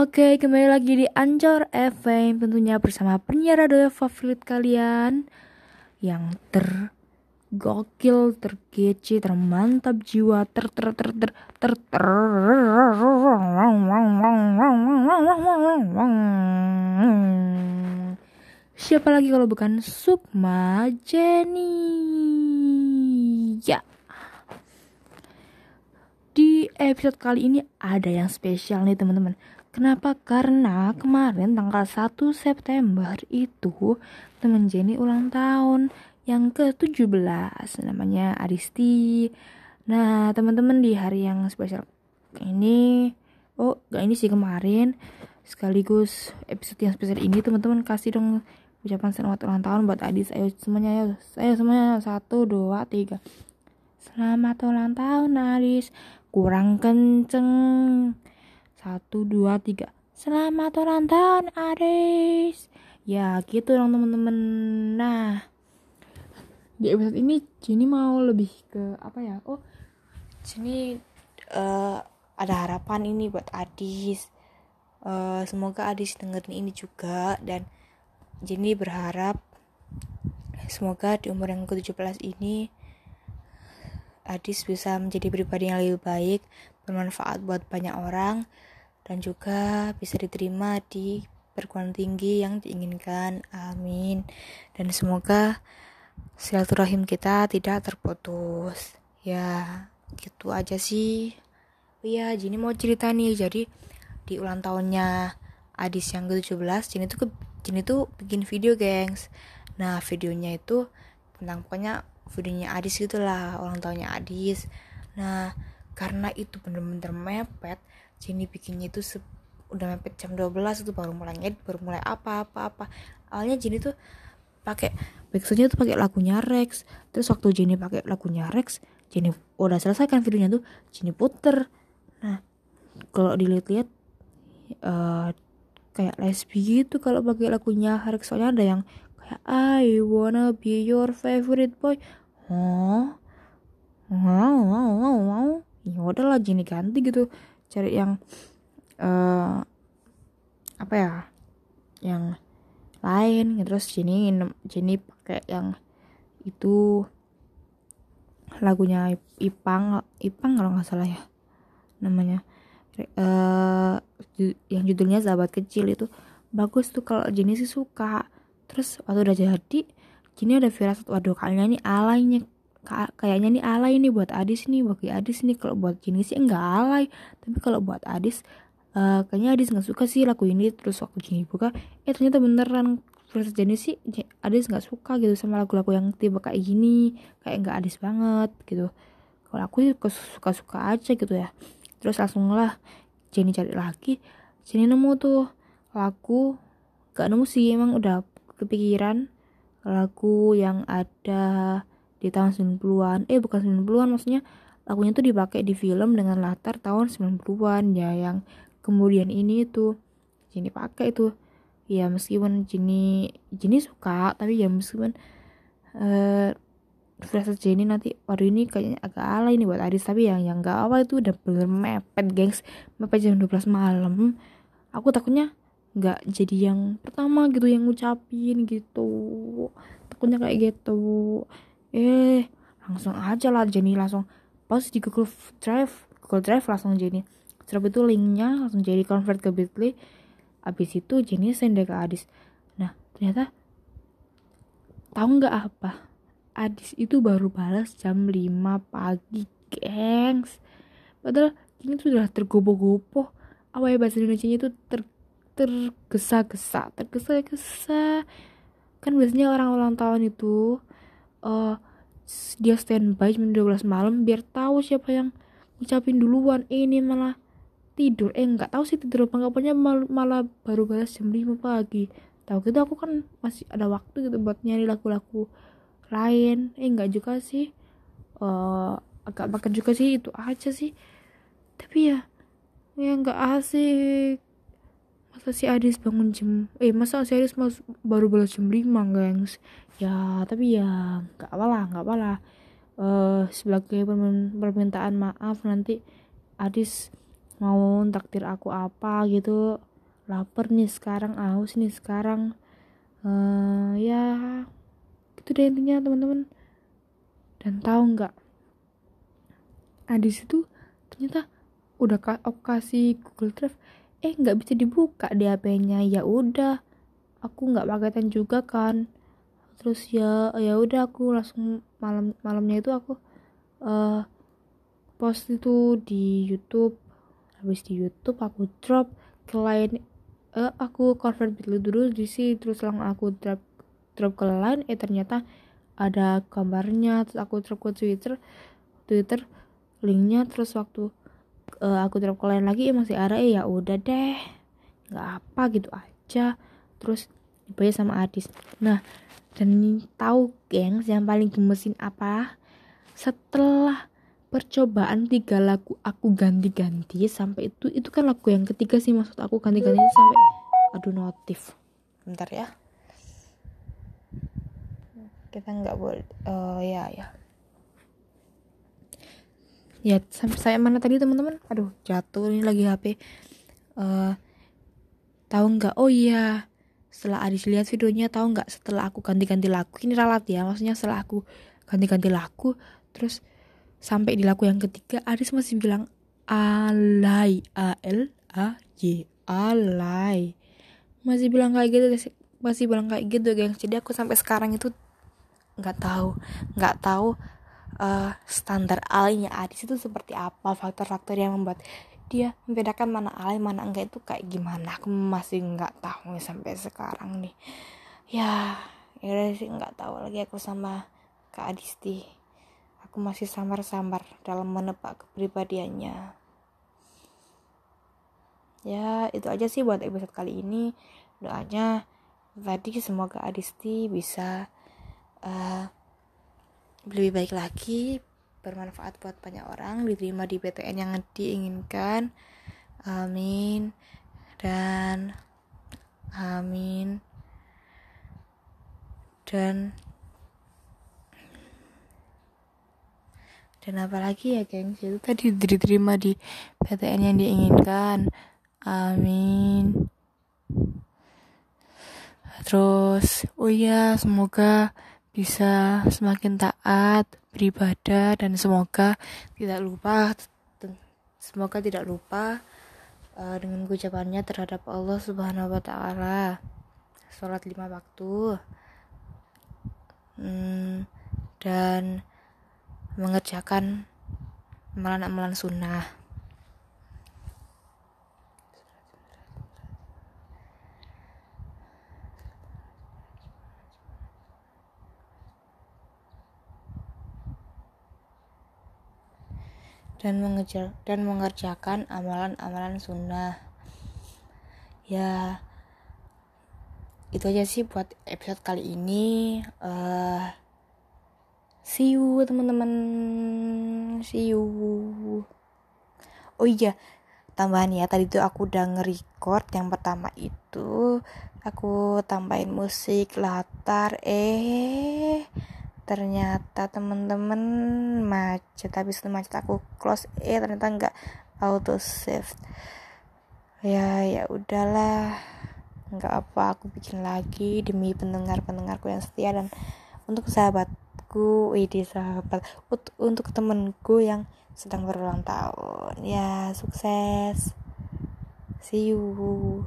Oke, kembali lagi di Ancor FM tentunya bersama penyiar radio favorit kalian yang tergokil, terkece, termantap jiwa, ter ter ter ter ter ter Siapa lagi kalau bukan Sukma Jenny? Ya. Di episode kali ini ada yang spesial nih teman-teman Kenapa? Karena kemarin tanggal 1 September itu temen Jenny ulang tahun yang ke-17 namanya Aristi. Nah, teman-teman di hari yang spesial ini oh, gak ini sih kemarin sekaligus episode yang spesial ini teman-teman kasih dong ucapan selamat ulang tahun buat Adis. Ayo semuanya ayo. Ayo semuanya satu dua tiga Selamat ulang tahun Adis. Kurang kenceng satu dua tiga. Selamat ulang tahun Aris. Ya gitu dong temen-temen nah. Di episode ini Jenny mau lebih ke apa ya? Oh Jenny uh, ada harapan ini buat Adis. Uh, semoga Adis dengerin ini juga. Dan Jenny berharap semoga di umur yang ke-17 ini Adis bisa menjadi pribadi yang lebih baik bermanfaat buat banyak orang dan juga bisa diterima di perguruan tinggi yang diinginkan. Amin. Dan semoga silaturahim kita tidak terputus. Ya, gitu aja sih. Oh iya, Jini mau cerita nih. Jadi di ulang tahunnya Adis yang ke-17, Jini tuh ke, Jini tuh bikin video, gengs. Nah, videonya itu tentang pokoknya videonya Adis gitulah, ulang tahunnya Adis. Nah, karena itu bener-bener mepet, Jenny bikinnya itu udah mepet jam 12 itu baru mulai ngedit baru mulai apa apa apa. Awalnya Jenny tuh pakai backsoundnya tuh pakai lagunya Rex. Terus waktu Jenny pakai lagunya Rex Jenny udah selesai kan videonya tuh Jenny puter. Nah kalau dilihat-lihat uh, kayak lesbi gitu kalau pakai lagunya Rex. Soalnya ada yang kayak I wanna be your favorite boy. Oh wow wow wow. Ya udahlah Jenny ganti gitu cari yang uh, apa ya yang lain terus Jenny Jenny pakai yang itu lagunya Ipang Ipang kalau nggak salah ya namanya. Uh, yang judulnya sahabat kecil itu bagus tuh kalau Jenny sih suka. Terus waktu udah jadi Jenny ada firasat waduh kayaknya ini alainya kayaknya nih alay nih buat Adis nih bagi Adis nih. Kalau buat Jenny sih enggak alay. Tapi kalau buat Adis uh, kayaknya Adis nggak suka sih lagu ini. Terus waktu Jenny buka eh ternyata beneran terus Jenny sih Adis nggak suka gitu sama lagu-lagu yang tiba kayak gini. Kayak nggak Adis banget gitu. Kalau aku sih suka-suka aja gitu ya. Terus langsung lah Jenny cari lagi. Jenny nemu tuh lagu gak nemu sih emang udah kepikiran lagu yang ada di tahun 90-an eh bukan 90-an maksudnya lagunya tuh dipakai di film dengan latar tahun 90-an ya yang kemudian ini tuh Jenny pakai itu ya meskipun Jenny Jenny suka tapi ya meskipun eh uh, Jenny nanti waduh ini kayaknya agak alay nih buat Aris tapi yang yang gak apa itu udah bener mepet gengs. Mepet jam 12 malam. Aku takutnya nggak jadi yang pertama gitu yang ngucapin gitu. Takutnya kayak gitu eh langsung aja lah Jenny langsung. Pas di Google Drive Google Drive langsung Jenny. Setelah itu linknya langsung jadi convert ke Bitly. Abis itu Jenny send ke Adis. Nah ternyata tahu nggak apa? Adis itu baru balas jam 5 pagi gengs. Padahal ini tuh udah tergopoh-gopoh. Apa ya bahasa Indonesia itu ter tergesa-gesa tergesa-gesa. Kan biasanya orang ulang tahun itu uh, dia standby jam 12 malam biar tahu siapa yang ngucapin duluan. Ini malah tidur. Eh nggak tahu sih tidur apa nggak. Punya mal malah baru balas jam 5 pagi. Tahu gitu aku kan masih ada waktu gitu buat nyari lagu-lagu lain. Eh nggak juga sih. Uh, agak makan juga sih. Itu aja sih. Tapi ya ya nggak asik masa si Adis bangun jam eh masa si Adis mas, baru balas jam 5 gengs? Ya tapi ya nggak apa lah nggak apa lah. Uh, sebagai permintaan maaf nanti Adis mau takdir aku apa gitu. Lapar nih sekarang aus nih sekarang. Uh, ya itu deh intinya teman-teman. Dan tahu nggak? Di situ ternyata udah kasih Google Drive eh nggak bisa dibuka di HP-nya ya udah aku nggak paketan juga kan. Terus ya ya udah aku langsung malam malamnya itu aku uh, post itu di YouTube. Habis di YouTube aku drop ke lain uh, aku convert dulu dulu di sini. Terus langsung aku drop drop ke lain eh ternyata ada gambarnya. Terus aku drop ke Twitter Twitter linknya. Terus waktu uh, aku drop ke lain lagi ya masih ada. Eh ya udah deh. Nggak apa gitu aja. Terus dibayar sama Adis. Nah dan tahu gengs yang paling gemesin apa? Setelah percobaan tiga lagu aku ganti-ganti sampai itu itu kan lagu yang ketiga sih maksud aku ganti-ganti sampai aduh notif. Bentar ya. Kita nggak boleh uh, ya ya ya sampai saya mana tadi teman-teman? Aduh jatuh ini lagi HP uh, eh, tahu nggak? Oh iya setelah Adis lihat videonya tahu nggak setelah aku ganti-ganti lagu ini ralat ya maksudnya setelah aku ganti-ganti lagu terus sampai di lagu yang ketiga Adis masih bilang alay a l a y alay masih bilang kayak gitu masih bilang kayak gitu guys. Jadi aku sampai sekarang itu nggak tahu nggak tahu uh, standar alainya Adis itu seperti apa faktor-faktor yang membuat dia membedakan mana alay mana enggak itu kayak gimana? Aku masih nggak tahu nih sampai sekarang nih. Ya ya sih nggak tahu lagi aku sama Kak Adisti. Aku masih samar-samar dalam menebak kepribadiannya. Ya itu aja sih buat episode kali ini. Doanya tadi semoga Adisti bisa uh, lebih baik lagi bermanfaat buat banyak orang diterima di PTN yang diinginkan. Amin. Dan amin. Dan dan apalagi ya gengs? Itu tadi diterima di PTN yang diinginkan. Amin. Terus oh ya semoga bisa semakin taat beribadah dan semoga tidak lupa semoga tidak lupa uh, dengan ucapannya terhadap Allah Subhanahu wa taala. Sholat lima waktu. Hmm, dan mengerjakan amalan-amalan sunnah dan mengejar dan mengerjakan amalan-amalan sunnah. Ya itu aja sih buat episode kali ini. Uh, see you teman-teman. See you. Oh iya tambahan ya. Tadi tuh aku udah nge-record yang pertama itu. Aku tambahin musik latar eh ternyata temen-temen macet. Habis itu macet aku close. Eh ternyata nggak. Auto save. Ya ya udahlah. Nggak apa aku bikin lagi demi pendengar pendengarku yang setia dan untuk sahabatku. Ini sahabat. Untuk temenku yang sedang berulang tahun. Ya sukses. See you